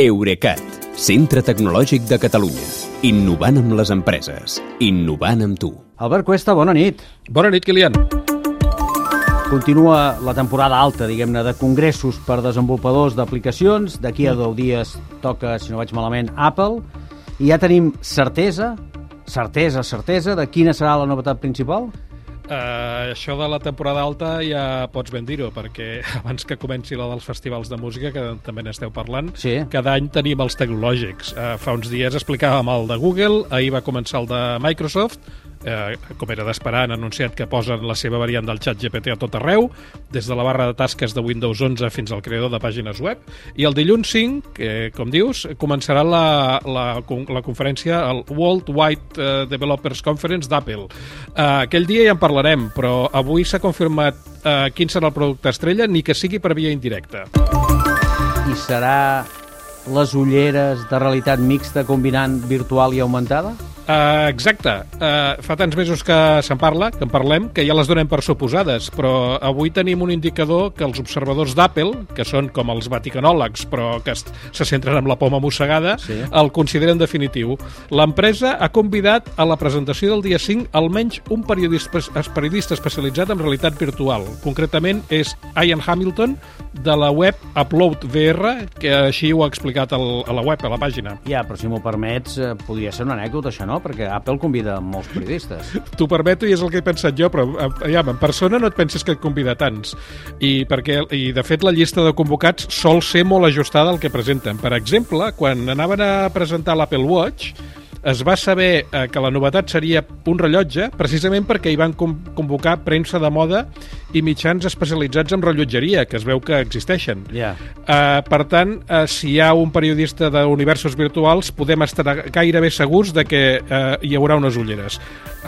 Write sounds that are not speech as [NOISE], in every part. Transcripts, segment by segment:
Eurecat, centre tecnològic de Catalunya. Innovant amb les empreses. Innovant amb tu. Albert Cuesta, bona nit. Bona nit, Kilian. Continua la temporada alta, diguem-ne, de congressos per desenvolupadors d'aplicacions. D'aquí a 10 dies toca, si no vaig malament, Apple. I ja tenim certesa, certesa, certesa, de quina serà la novetat principal? Uh, això de la temporada alta ja pots ben dir-ho, perquè [LAUGHS] abans que comenci la dels festivals de música, que també n'esteu parlant, Sí. cada any tenim els tecnològics. Uh, fa uns dies explicàvem el de Google, ahir va començar el de Microsoft, eh, com era d'esperar, han anunciat que posen la seva variant del xat GPT a tot arreu, des de la barra de tasques de Windows 11 fins al creador de pàgines web, i el dilluns 5, que, com dius, començarà la, la, la conferència, el World Wide eh, Developers Conference d'Apple. Eh, aquell dia ja en parlarem, però avui s'ha confirmat eh, quin serà el producte estrella, ni que sigui per via indirecta. I serà les ulleres de realitat mixta combinant virtual i augmentada? Uh, exacte. Uh, fa tants mesos que se'n parla, que en parlem, que ja les donem per suposades, però avui tenim un indicador que els observadors d'Apple, que són com els vaticanòlegs, però que se centren amb la poma mossegada, Sí. el consideren definitiu. L'empresa ha convidat a la presentació del dia 5 almenys un periodista, periodista especialitzat en realitat virtual. Concretament és Ian Hamilton, de la web Upload VR, que així ho ha explicat al, a la web, a la pàgina. Ja, però si m'ho permets, eh, podria ser una anècdota, això, no? Perquè Apple convida molts periodistes. [LAUGHS] T'ho permeto i és el que he pensat jo, però eh, ja, en persona no et penses que et convida tants. I, perquè, I, de fet, la llista de convocats sol ser molt ajustada al que presenten. Per exemple, quan anaven a presentar l'Apple Watch, es va saber eh, que la novetat seria un rellotge, precisament perquè hi van com convocar premsa de moda i mitjans especialitzats en rellotgeria, que es veu que existeixen. Ja. Uh, per tant, uh, si hi ha un periodista d'universos virtuals, podem estar gairebé segurs de que uh, hi haurà unes ulleres.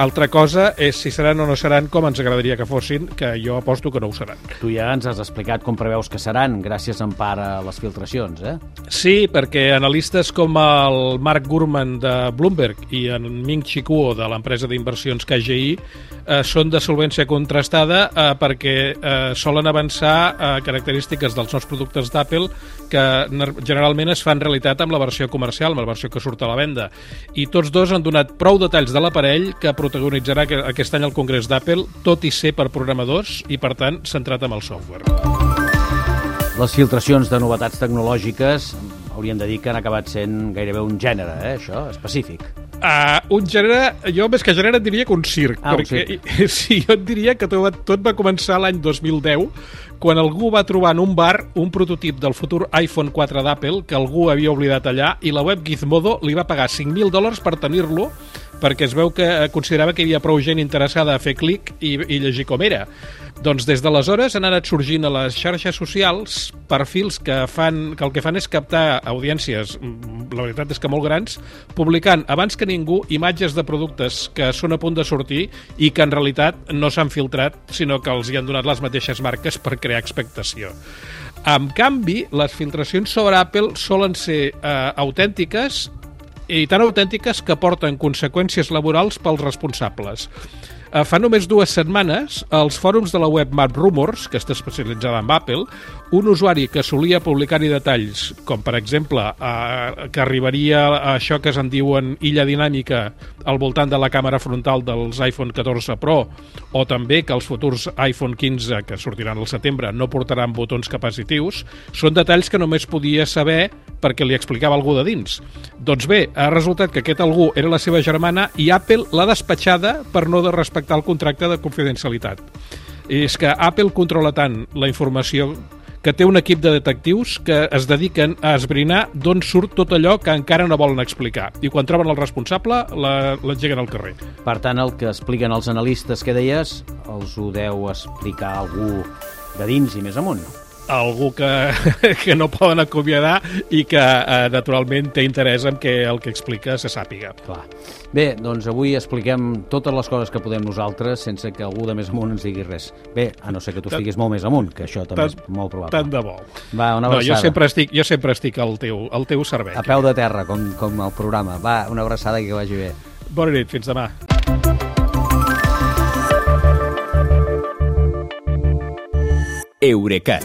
Altra cosa és si seran o no seran com ens agradaria que fossin, que jo aposto que no ho seran. Tu ja ens has explicat com preveus que seran, gràcies en part a les filtracions, eh? Sí, perquè analistes com el Mark Gurman de Bloomberg i en Ming Chi Kuo de l'empresa d'inversions KGI eh, són de solvència contrastada eh, perquè eh, solen avançar eh, característiques dels nous productes d'Apple que ner- generalment es fan realitat amb la versió comercial, amb la versió que surt a la venda. I tots dos han donat prou detalls de l'aparell que protagonitzarà que- aquest any al Congrés d'Apple, tot i ser per programadors i, per tant, centrat en el software. Les filtracions de novetats tecnològiques haurien de dir que han acabat sent gairebé un gènere, eh, això, específic. Uh, un gènere, jo més que gènere et diria que un circ, Ah, un perquè [LAUGHS] sí, jo et diria que tot, va- tot va començar l'any 2010, quan algú va trobar en un bar un prototip del futur iPhone 4 d'Apple que algú havia oblidat allà i la web Gizmodo li va pagar 5.000 dòlars per tenir-lo perquè es veu que eh, considerava que hi havia prou gent interessada a fer clic i, i llegir com era. Doncs des d'aleshores han anat sorgint a les xarxes socials perfils que, fan, que el que fan és captar audiències, la veritat és que molt grans, publicant abans que ningú imatges de productes que són a punt de sortir i que en realitat no s'han filtrat, sinó que els hi han donat les mateixes marques per crear expectació. En canvi, les filtracions sobre Apple solen ser eh, autèntiques i tan autèntiques que porten conseqüències laborals pels responsables. Eh, Fa només dues setmanes, als fòrums de la web Mad Rumors, que està especialitzada en Apple, un usuari que solia publicar-hi detalls, com per exemple eh, que arribaria a això que se'n diuen illa dinàmica al voltant de la càmera frontal dels iPhone 14 Pro, o també que els futurs iPhone 15, que sortiran al setembre, no portaran botons capacitius, són detalls que només podia saber perquè li explicava algú de dins. Doncs bé, ha resultat que aquest algú era la seva germana i Apple l'ha despatxada per no de respectar el contracte de confidencialitat. I és que Apple controla tant la informació que té un equip de detectius que es dediquen a esbrinar d'on surt tot allò que encara no volen explicar. I quan troben el responsable, l'engeguen al carrer. Per tant, el que expliquen els analistes que deies, els ho deu explicar algú de dins i més amunt. Algú que, [LAUGHS] que no poden acomiadar i que eh, naturalment té interès en que el que explica se sàpiga. Clar. Bé, doncs avui expliquem totes les coses que podem nosaltres sense que algú de més amunt ens digui res. Bé, a no ser que tu Tant- estiguis molt més amunt, que això també tant- és molt probable. Tant de bo. Va, una No, jo abraçada. sempre estic, jo sempre estic al teu, al teu servei. A peu de terra, com, com el programa. Va, una abraçada i que vagi bé. Bona nit, fins demà. Eurecat,